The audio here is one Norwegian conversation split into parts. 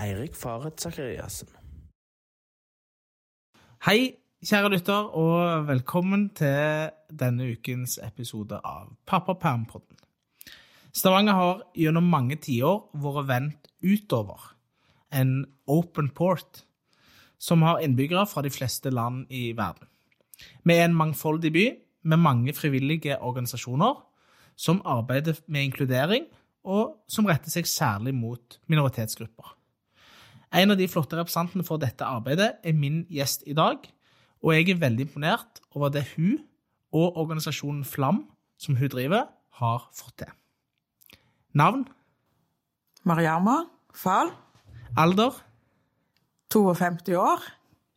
Eirik Faret Sakariassen. Hei, kjære lytter, og velkommen til denne ukens episode av Pappapermpodden. Stavanger har gjennom mange tiår vært vendt utover en open port som har innbyggere fra de fleste land i verden. Vi er en mangfoldig by med mange frivillige organisasjoner som arbeider med inkludering, og som retter seg særlig mot minoritetsgrupper. En av de flotte representantene for dette arbeidet er min gjest i dag, og jeg er veldig imponert over det hun og organisasjonen Flam, som hun driver, har fått til. Navn? Mariama Fahl, Alder? 52 år.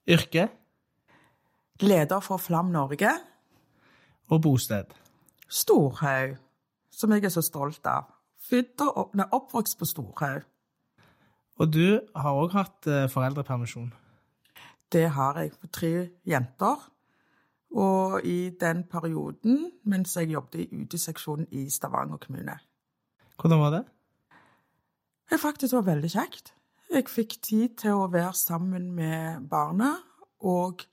Yrke? Leder for Flam Norge. Og bosted? Storhaug, som jeg er så stolt av. Født og oppvokst på Storhaug. Og du har òg hatt eh, foreldrepermisjon. Det har jeg for tre jenter. Og i den perioden, mens jeg jobbet i UD-seksjonen i Stavanger kommune. Hvordan var det? Det faktisk var veldig kjekt. Jeg fikk tid til å være sammen med barna, og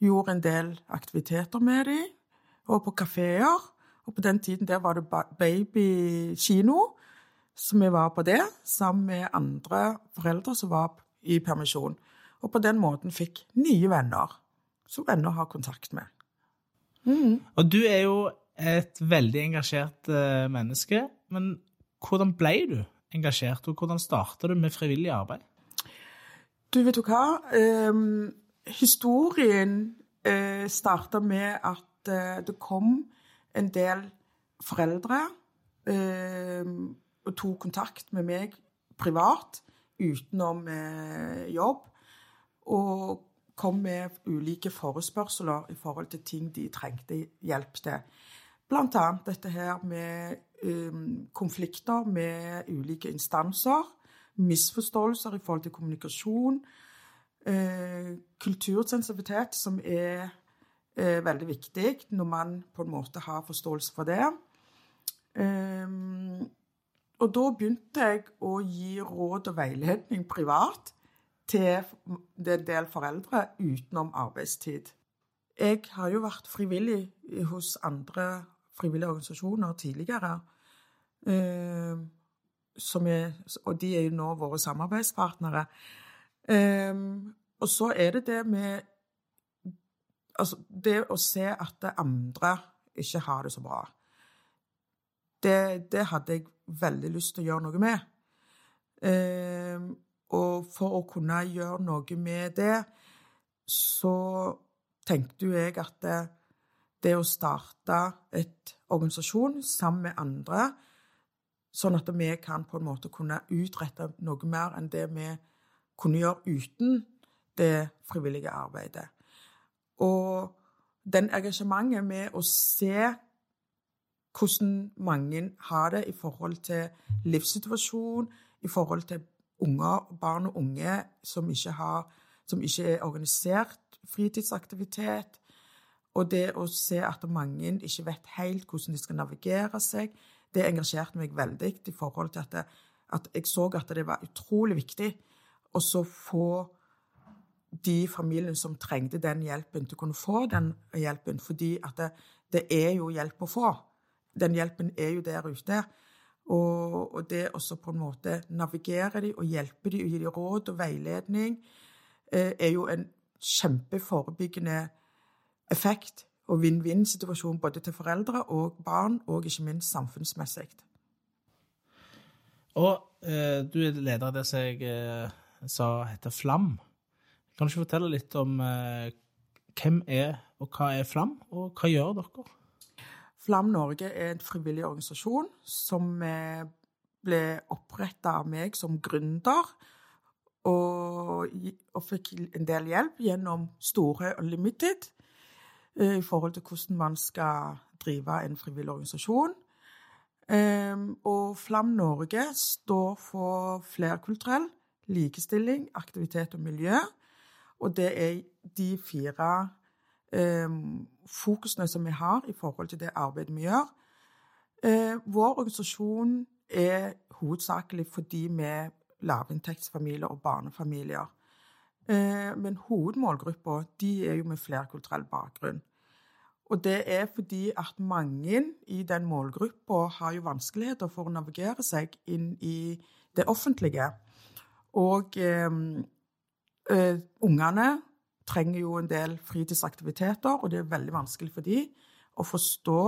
gjorde en del aktiviteter med dem, og på kafeer. Og på den tiden der var det ba- babykino, så vi var på det, sammen med andre foreldre som var i permisjon. Og på den måten fikk nye venner, som venner har kontakt med. Og du er jo et veldig engasjert eh, menneske, men hvordan ble du engasjert, og hvordan starta du med frivillig arbeid? Du, vet du hva? Ehm, historien eh, starta med at eh, det kom en del foreldre ehm, og tok kontakt med meg privat utenom eh, jobb, og kom med ulike forespørsler i forhold til ting de trengte hjelp til. Blant annet dette her med um, konflikter med ulike instanser, misforståelser i forhold til kommunikasjon, eh, kultursensitivitet, som er eh, veldig viktig når man på en måte har forståelse for det. Ehm, og da begynte jeg å gi råd og veiledning privat til en del foreldre utenom arbeidstid. Jeg har jo vært frivillig hos andre frivillige organisasjoner tidligere. eh, er, og de er jo nå våre samarbeidspartnere. Ehm, og så er det det med Altså, det å se at andre ikke har det så bra. Det, det hadde jeg veldig lyst til å gjøre noe med. Ehm, og for å kunne gjøre noe med det, så tenkte jo jeg at det, det å starte et organisasjon sammen med andre, sånn at vi kan på en måte kunne utrette noe mer enn det vi kunne gjøre uten det frivillige arbeidet. Og den engasjementet med å se hvordan mange har det i forhold til livssituasjon, i forhold til unger, barn og unge som ikke, har, som ikke er organisert fritidsaktivitet, og det å se at mange ikke vet helt hvordan de skal navigere seg, det engasjerte meg veldig i forhold til at, det, at jeg så at det var utrolig viktig å så få de familiene som trengte den hjelpen, til å kunne få den hjelpen. Fordi at det, det er jo hjelp å få. Den hjelpen er jo der ute. Og, og det å på en måte navigere de og hjelpe de og gi de råd og veiledning, eh, er jo en kjempeforebyggende effekt og vinn-vinn-situasjon både til foreldre og barn, og ikke minst samfunnsmessig. Og eh, du er leder av det som jeg eh, sa heter Flam. Kan du ikke fortelle litt om eh, hvem er og hva er Flam, og hva gjør dere? Flam Norge er en frivillig organisasjon som eh, ble oppretta av meg som gründer. Og, og fikk en del hjelp gjennom Store Unlimited eh, i forhold til hvordan man skal drive en frivillig organisasjon. Ehm, og Flam Norge står for flerkulturell, likestilling, aktivitet og miljø. Og det er de fire fokusene som vi har i forhold til det arbeidet vi gjør. Eh, vår organisasjon er hovedsakelig fordi vi lavinntektsfamilier og barnefamilier. Eh, men hovedmålgruppa er jo med flerkulturell bakgrunn. Og det er fordi at mange i den målgruppa har jo vanskeligheter for å navigere seg inn i det offentlige. Og eh, eh, ungene trenger jo en del fritidsaktiviteter, og det er veldig vanskelig for dem å forstå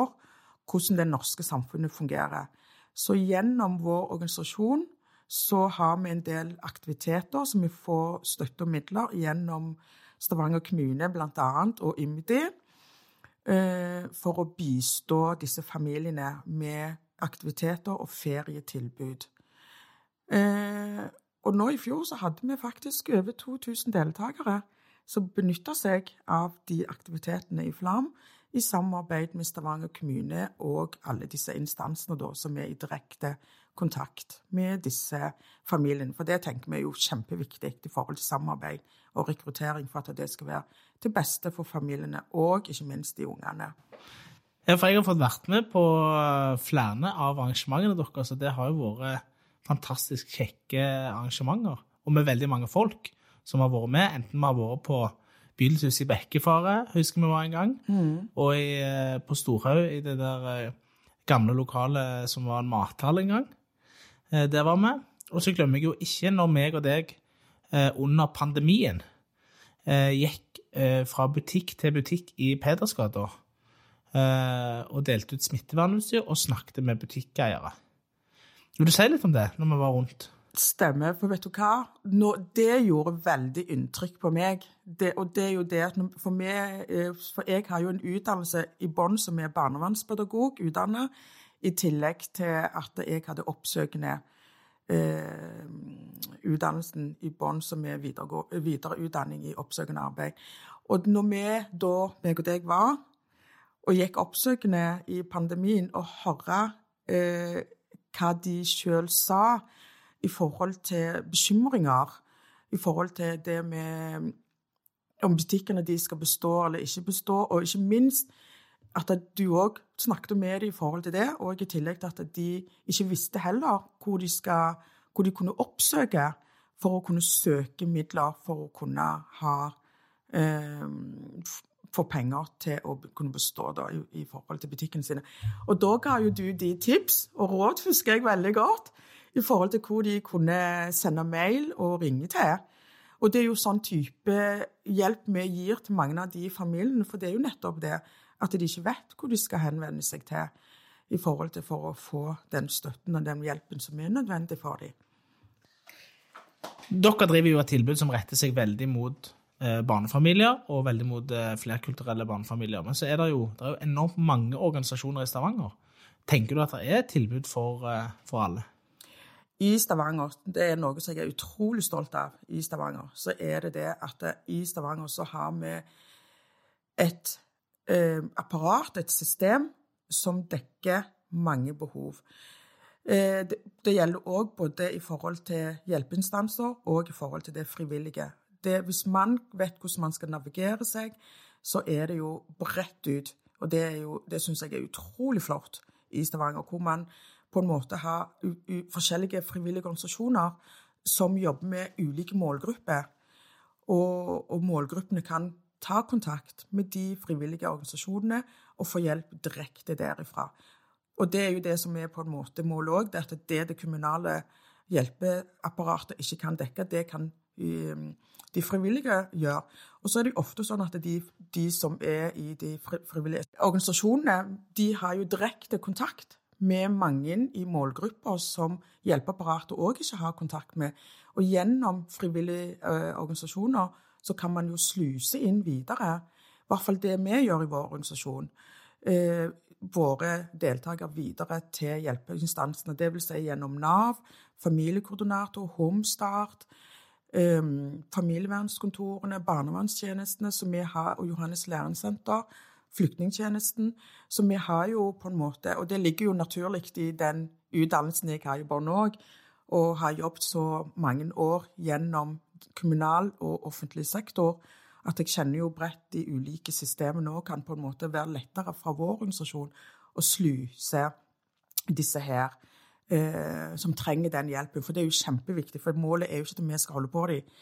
hvordan det norske samfunnet fungerer. Så gjennom vår organisasjon så har vi en del aktiviteter som vi får støtte og midler gjennom Stavanger kommune bl.a. og IMDi eh, for å bistå disse familiene med aktiviteter og ferietilbud. Eh, og nå i fjor så hadde vi faktisk over 2000 deltakere som benytter seg av de aktivitetene i Flam, i samarbeid med Stavanger kommune og alle disse instansene da, som er i direkte kontakt med disse familiene. For det tenker vi er jo kjempeviktig i forhold til samarbeid og rekruttering for at det skal være til beste for familiene og ikke minst de ungene. Ja, for jeg har fått vært med på flere av arrangementene deres, og det har jo vært fantastisk kjekke arrangementer. Og med veldig mange folk som har vært med, enten vi har vært på Bydelshuset i Bekkefaret, husker vi var en gang, mm. og i, eh, på Storhaug, i det der eh, gamle lokalet som var en mathall en gang. Eh, der var vi. Og så glemmer jeg jo ikke når meg og deg under pandemien gikk fra butikk til butikk i Pedersgata og delte ut smittevernutstyr og snakket med butikkeiere. Vil du si litt om det, når vi var rundt? Stemmer. For vet du hva? Nå, det gjorde veldig inntrykk på meg. Det, og det er jo det at for, meg, eh, for jeg har jo en utdannelse i bånn som er barnevernspedagog, utdannet, i tillegg til at jeg hadde oppsøkende eh, utdannelsen i bånn som er videreutdanning i oppsøkende arbeid. Og når vi da, meg og deg, var og gikk oppsøkende i pandemien og hørte eh, hva de sjøl sa i forhold til bekymringer, i forhold til det med om butikkene de skal bestå eller ikke bestå, og ikke minst at du òg snakket med dem i forhold til det, og i tillegg til at de ikke visste heller hvor de, skal, hvor de kunne oppsøke for å kunne søke midler for å kunne ha eh, få penger til å kunne bestå da, i, i, forhold til butikkene sine. Og da ga jo du de tips og råd, husker jeg veldig godt, i forhold til hvor de kunne sende mail og ringe til. Og det er jo sånn type hjelp vi gir til mange av de i familiene, for det er jo nettopp det at de ikke vet hvor de skal henvende seg til i forhold til for å få den støtten og den hjelpen som er nødvendig for dem. Dere driver jo et tilbud som retter seg veldig mot Eh, barnefamilier, og veldig mot eh, flerkulturelle barnefamilier. Men så er det jo, det er jo enormt mange organisasjoner i Stavanger. Tenker du at det er et tilbud for, eh, for alle? I Stavanger, det er noe som jeg er utrolig stolt av i Stavanger, så er det det at i Stavanger så har vi et eh, apparat, et system, som dekker mange behov. Eh, det, det, gjelder òg både i forhold til hjelpeinstanser og i forhold til det frivillige det, hvis man vet hvordan man skal navigere seg, så er det jo bredt ut. Og det, er det syns jeg er utrolig flott i Stavanger, hvor man på en måte har forskjellige frivillige organisasjoner som jobber med ulike målgrupper. Og, og, målgruppene kan ta kontakt med de frivillige organisasjonene og få hjelp direkte derifra. Og det er jo det som er på en måte målet òg, at det det kommunale hjelpeapparatet ikke kan dekke, det kan de frivillige gjør. Og så er det jo ofte sånn at de, de som er i de frivillige organisasjonene, de har jo direkte kontakt med mange i målgrupper som hjelpeapparatet òg ikke har kontakt med. Og gjennom frivillige uh, organisasjoner så kan man jo sluse inn videre. I hvert fall det vi gjør i vår organisasjon. Eh, våre deltakere videre til hjelpeinstansene. Dvs. Si gjennom Nav, familiekoordinator, Homstart, eh, familievernskontorene, barnevernstjenestene som vi har, og Johannes læringssenter, flyktningtjenesten. Så vi har jo på en måte Og det ligger jo naturlig i den utdannelsen jeg har i Bonn òg, og har jobbet så mange år gjennom kommunal og offentlig sektor at jeg kjenner jo bredt de ulike systemene og kan på en måte være lettere fra vår organisasjon å sluse disse her eh, som trenger den hjelpen. For det er jo kjempeviktig, for målet er jo ikke at vi skal holde på dem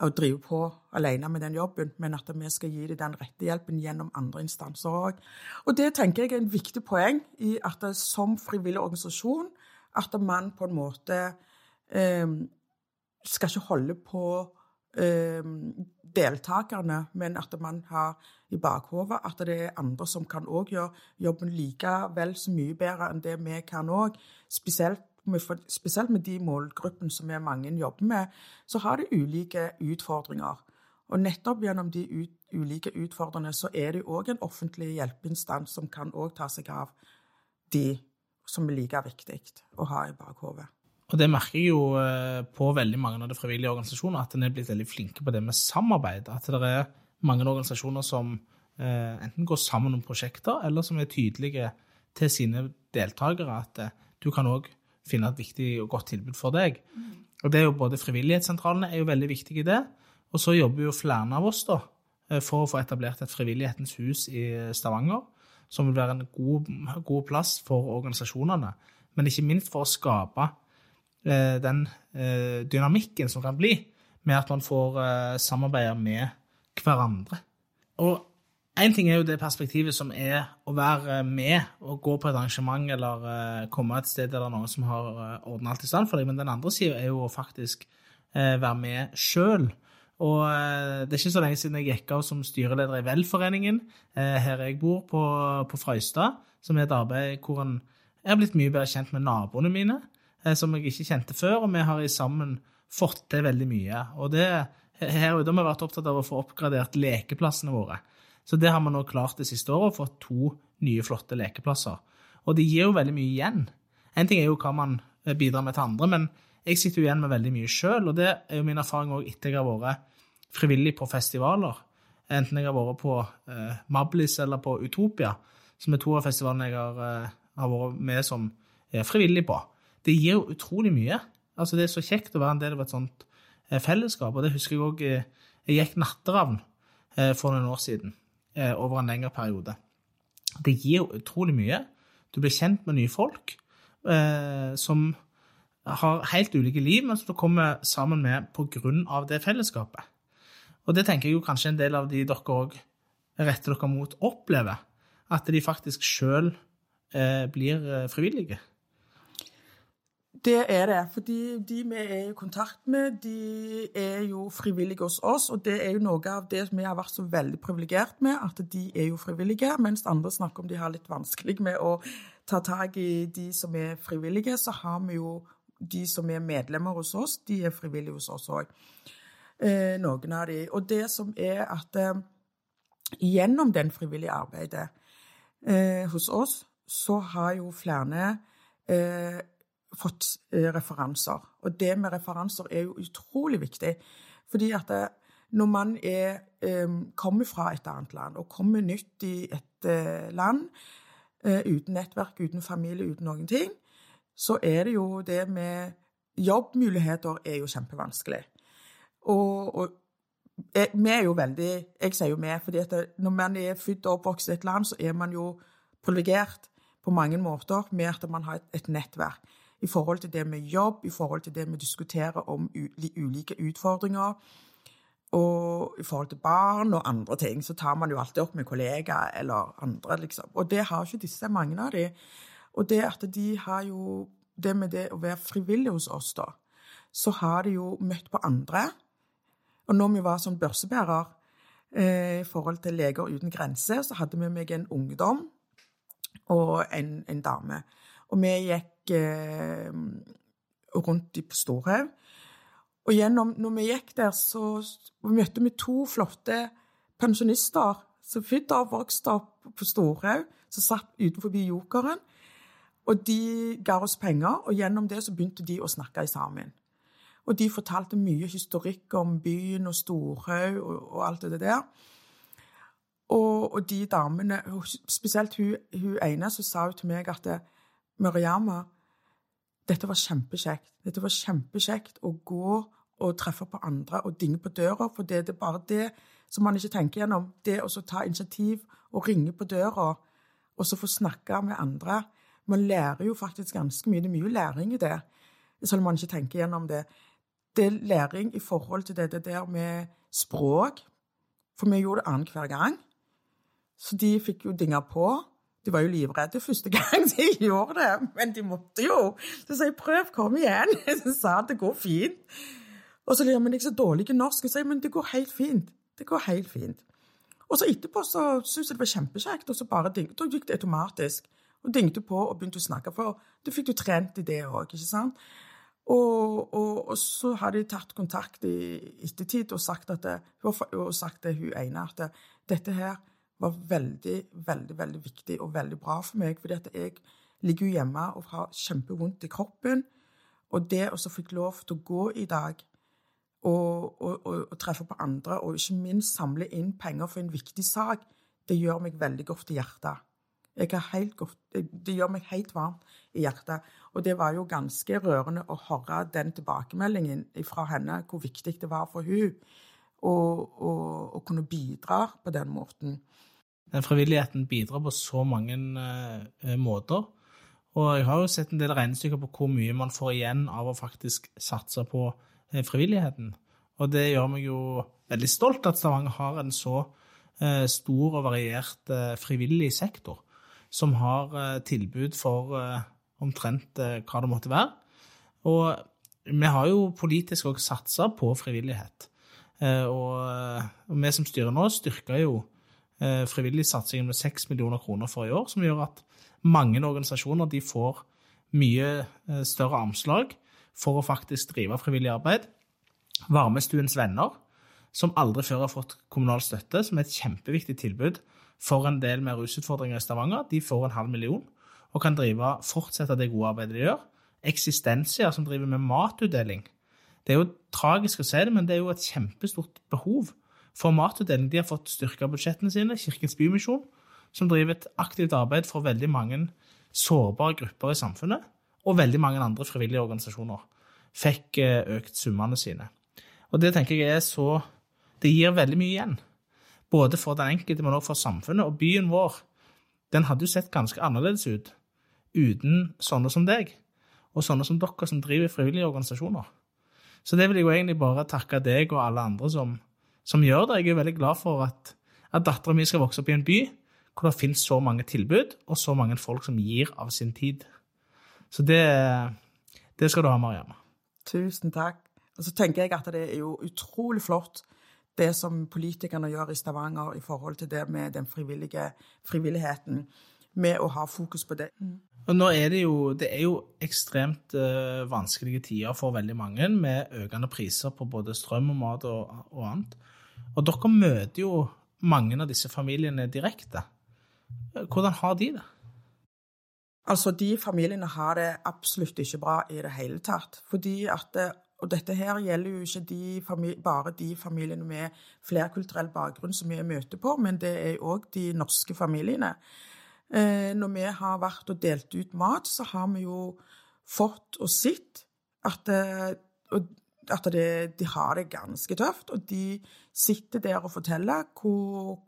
og drive på alene med den jobben, men at vi skal gi dem den rette hjelpen gjennom andre instanser òg. Og det tenker jeg er en viktig poeng i at det, som frivillig organisasjon at man på en måte eh, skal ikke holde på eh, deltakerne, men at man har i bakhodet at det er andre som kan òg gjøre jobben likevel så mye bedre enn det vi kan òg. Spesielt, spesielt, med de målgruppene som vi mange jobber med, så har de ulike utfordringer. Og nettopp gjennom de ut, ulike utfordringene så er det òg en offentlig hjelpeinstans som kan ta seg av de som er like viktig å ha i bakhodet. Og det merker jeg jo eh, på veldig mange av de frivillige organisasjonene, at en er blitt veldig flinke på det med samarbeid. At det er mange organisasjoner som eh, enten går sammen om prosjekter, eller som er tydelige til sine deltakere at eh, du kan òg finne et viktig og godt tilbud for deg. Mm. Og det er jo både Frivillighetssentralene er jo veldig viktige i det, og så jobber jo flere av oss da, for å få etablert et Frivillighetens hus i Stavanger, som vil være en god, god plass for organisasjonene. Men ikke minst for å skape Eh, den eh, dynamikken som kan bli med at man får eh, samarbeide med hverandre. Og Én ting er jo det perspektivet som er å være med og gå på et arrangement eller komme et sted der det er noen som har ordna alt i stand for deg, men den andre sida er jo å faktisk være med sjøl. Og det er ikke så lenge siden jeg gikk av som styreleder i Velforeningen her jeg bor, på, på Frøystad, som er et arbeid hvor en har blitt mye bedre kjent med naboene mine. Eh, som jeg ikke kjente før, og vi har sammen fått til veldig mye. Og det, her ute har vi vært opptatt av å få oppgradert lekeplassene våre. Så det har vi nå klart det siste året, å få to nye, flotte lekeplasser. Og det gir jo veldig mye igjen. En ting er jo hva man eh, bidrar med til andre, men jeg sitter jo igjen med veldig mye sjøl, og det er jo min erfaring òg etter jeg har vært frivillig på festivaler. Enten jeg har vært på eh, Mablis eller på Utopia, som er to av festivalene jeg har, eh, har vært med som eh, frivillig på det gir jo utrolig mye. Altså, det er så kjekt å være en del av et sånt fellesskap. Og det husker jeg òg Jeg gikk natteravn for noen år siden over en lengre periode. Det gir utrolig mye. Du blir kjent med nye folk som har helt ulike liv, men som du kommer sammen med av det fellesskapet. Og det tenker jeg jo kanskje en del av de dere òg retter dere mot, opplever. At de faktisk sjøl blir frivillige. Det er det. fordi de vi er i kontakt med, de er jo frivillige hos oss. Og det er jo noe av det vi har vært så veldig privilegert med, at de er jo frivillige. Mens andre snakker om de har litt vanskelig med å ta tak i de som er frivillige, så har vi jo de som er medlemmer hos oss, de er frivillige hos oss òg. Eh, noen av de. Og det som er at eh, gjennom den frivillige arbeidet eh, hos oss, så har jo flere eh, fått eh, referanser. Og det med referanser er jo utrolig viktig. Fordi at det, eh, når man er, eh, kommer fra et annet land, og kommer nytt i et land uten nettverk, uten familie, uten noen ting, så er det jo det med Jobbmuligheter er jo kjempevanskelig. Og, og vi er jo veldig Jeg sier jo vi, fordi at når man er født og oppvokst i et land, så er man jo privilegert på mange måter med at man har et, et nettverk i forhold til det med jobb, i forhold til det vi diskuterer om ulike utfordringer. Og i forhold til barn og andre ting, så tar man jo alltid opp med kollegaer eller andre, liksom. Og det har ikke disse, mange av de. Og det at de har jo Det med det å være frivillig hos oss, da, så har de jo møtt på andre. Og når vi var sånn børsebærer eh, i forhold til Leger uten grenser, så hadde vi meg en ungdom og en, en dame. Og vi gikk eh, rundt på Storhaug. Og gjennom, når vi gikk der, så møtte vi to flotte pensjonister som født og vokst opp på Storhaug, som satt utenfor Jokeren. Og de ga oss penger, og gjennom det så begynte de å snakke sammen. Og de fortalte mye historikk om byen og Storhaug og, og, alt det der. Og, og de damene, spesielt hun, hun ene, så sa hun til meg at det, Mariama dette var kjempekjekt. Dette var kjempekjekt å gå og treffe på andre og dinge på døra, for det er bare det som man ikke tenker gjennom. Det å ta initiativ og ringe på døra og så få snakke med andre Man lærer jo faktisk ganske mye. Det er mye læring i det, selv om man ikke tenker gjennom det. Det er læring i forhold til det, det der med språk. For vi gjorde det annenhver gang. Så de fikk jo dinga på. De var jo livredde første gang de gjorde det, men de måtte jo. Så sa jeg 'prøv, kom igjen'. Så sa det går fint. Og så ler men jeg er så dårlig i norsk. Jeg 'men det går helt fint'. Det går helt fint. Og så etterpå så syntes jeg det var kjempekjekt, og så bare dingte, da gikk det automatisk. Og dingte på og begynte å snakke, for da fikk du trent i det òg, ikke sant? Og, og, og, så har de tatt kontakt i ettertid og sagt, at det, og sagt til hun ene at det, dette her var veldig, veldig veldig viktig og veldig bra for meg. fordi at jeg ligger jo hjemme og har kjempevondt i kroppen. Og det å fikk lov til å gå i dag og, og, og, og, treffe på andre, og ikke minst samle inn penger for en viktig sak, det gjør meg veldig godt i hjertet. Godt, det gjør meg helt varmt i hjertet. Og det var jo ganske rørende å høre den tilbakemeldingen fra henne, hvor viktig det var for hun å kunne bidra på den måten. Den frivilligheten bidrar på så mange uh, måter. Og jeg har jo sett en del regnestykker på hvor mye man får igjen av å faktisk satse på uh, frivilligheten. Og det gjør meg jo veldig stolt at Stavanger har en så uh, stor og variert frivillig sektor, som har tilbud for omtrent hva det måtte være. Og vi har jo politisk òg satsa på frivillighet. Og, og vi som styrer nå, styrker jo frivillig frivilligsatsingen med 6 millioner kroner for i år, som gjør at mange organisasjoner de får mye eh, større armslag for å faktisk drive frivillig arbeid. Varmestuens venner, som aldri før har fått kommunal støtte, som er et kjempeviktig tilbud for en del med rusutfordringer i Stavanger, de får en halv million og kan drive, fortsette det gode arbeidet de gjør. Eksistensia, som driver med matutdeling. Det er jo tragisk å si det, men det er jo et kjempestort behov for matutdeling. De har fått styrka budsjettene sine. Kirkens Bymisjon, som driver et aktivt arbeid for veldig mange sårbare grupper i samfunnet, og veldig mange andre frivillige organisasjoner, fikk eh, økt summene sine. Og det tenker jeg er så Det gir veldig mye igjen. Både for den enkelte, men også for samfunnet. Og byen vår den hadde jo sett ganske annerledes ut uten sånne som deg, og sånne som dere som driver frivillige organisasjoner. Så det vil jeg jo egentlig bare takke deg og alle andre som som gjør det. Jeg er veldig glad for at, at dattera mi skal vokse opp i en by hvor det finnes så mange tilbud, og så mange folk som gir av sin tid. Så det, det skal du ha, Marianne. Tusen takk. Og så tenker jeg at det er jo utrolig flott det som politikerne gjør i Stavanger i forhold til det med den frivillige frivilligheten, med å ha fokus på det. Mm. Og nå er det jo, det er jo ekstremt uh, vanskelige tider for veldig mange, med økende priser på både strøm og mat og, og annet. Og dere møter jo mange av disse familiene direkte. Hvordan har de det? Altså, de familiene har det absolutt ikke bra i det hele tatt. Fordi at Og dette her gjelder jo ikke de bare de familiene med flerkulturell bakgrunn som vi møter på, men det er òg de norske familiene. Eh, når vi har vært og delt ut mat, så har vi jo fått og sett at, at det, de har det ganske tøft. Og de sitter der og forteller hvor,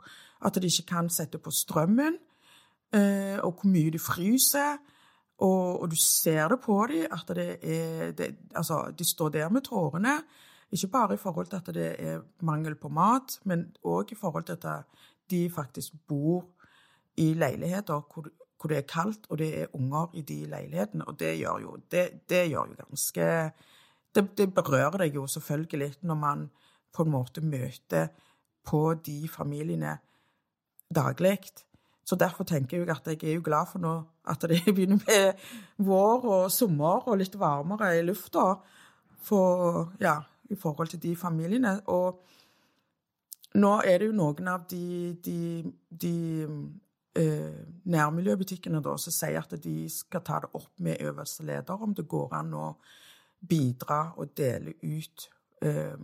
at de ikke kan sette på strømmen, eh, og hvor mye de fryser. Og, og, du ser det på dem, at det er det, Altså, de står der med tårene. Ikke bare i forhold til at det er mangel på mat, men òg i forhold til at de faktisk bor i leiligheter hvor, hvor, det er kaldt, og det er unger i de leilighetene. Og det gjør jo, det, det gjør jo ganske det, det, berører deg jo selvfølgelig når man på en måte møter på de familiene daglig. Så derfor tenker jeg at jeg er jo glad for nå at det begynner med vår og sommer og litt varmere i lufta for, ja, i forhold til de familiene. Og nå er det jo noen av de, de, de nærmiljøbutikkene da, som sier at de skal ta det opp med øverste leder om det går an å bidra og dele ut eh,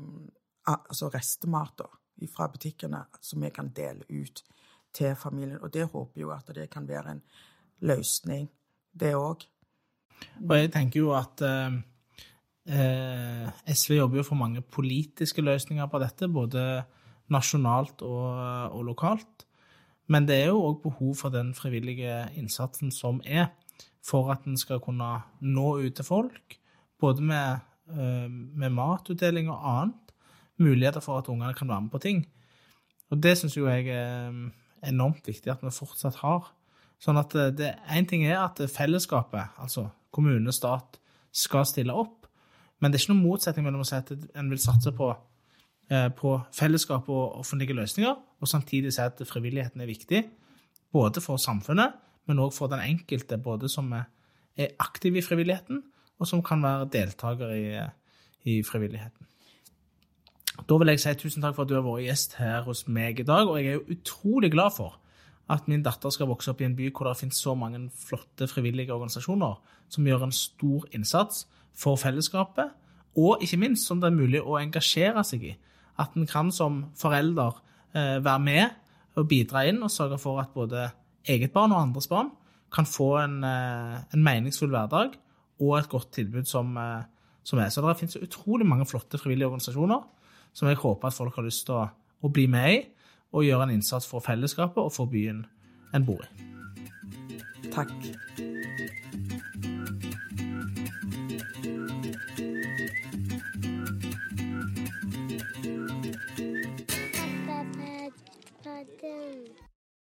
altså restemater fra butikkene som vi kan dele ut til familien. Og det håper jo at det kan være en løsning, det òg. Og jeg tenker jo at eh, eh SV jobber jo for mange politiske løsninger på dette, både nasjonalt og, og lokalt. Men det er jo òg behov for den frivillige innsatsen som er. for at en skal kunne nå ut til folk, både med, eh, med matutdeling og annet. Muligheter for at ungene kan være med på ting. Og det syns jo jeg er enormt viktig at vi fortsatt har. Sånn at Én ting er at fellesskapet, altså kommune, stat, skal stille opp, men det er ikke noen motsetning mellom å si at en vil satse på, eh, på fellesskap og offentlige løsninger, og samtidig si at frivilligheten er viktig, både for samfunnet, men òg for den enkelte, både som er aktiv i frivilligheten, og som kan være deltaker i, i frivilligheten. Da vil jeg si tusen takk for at du har vært gjest her hos meg i dag, og jeg er jo utrolig glad for at min datter skal vokse opp i en by hvor det finnes så mange flotte frivillige organisasjoner som gjør en stor innsats for fellesskapet, og ikke minst som det er mulig å engasjere seg i. At en kan som forelder eh, være med og bidra inn og sørge for at både eget barn og andres barn kan få en, eh, en meningsfull hverdag og et godt tilbud som, eh, som er. Så det finnes utrolig mange flotte frivillige organisasjoner som jeg håper at folk har lyst til å, å bli med i, og gjøre en innsats for fellesskapet og for byen en bor i. Takk. them.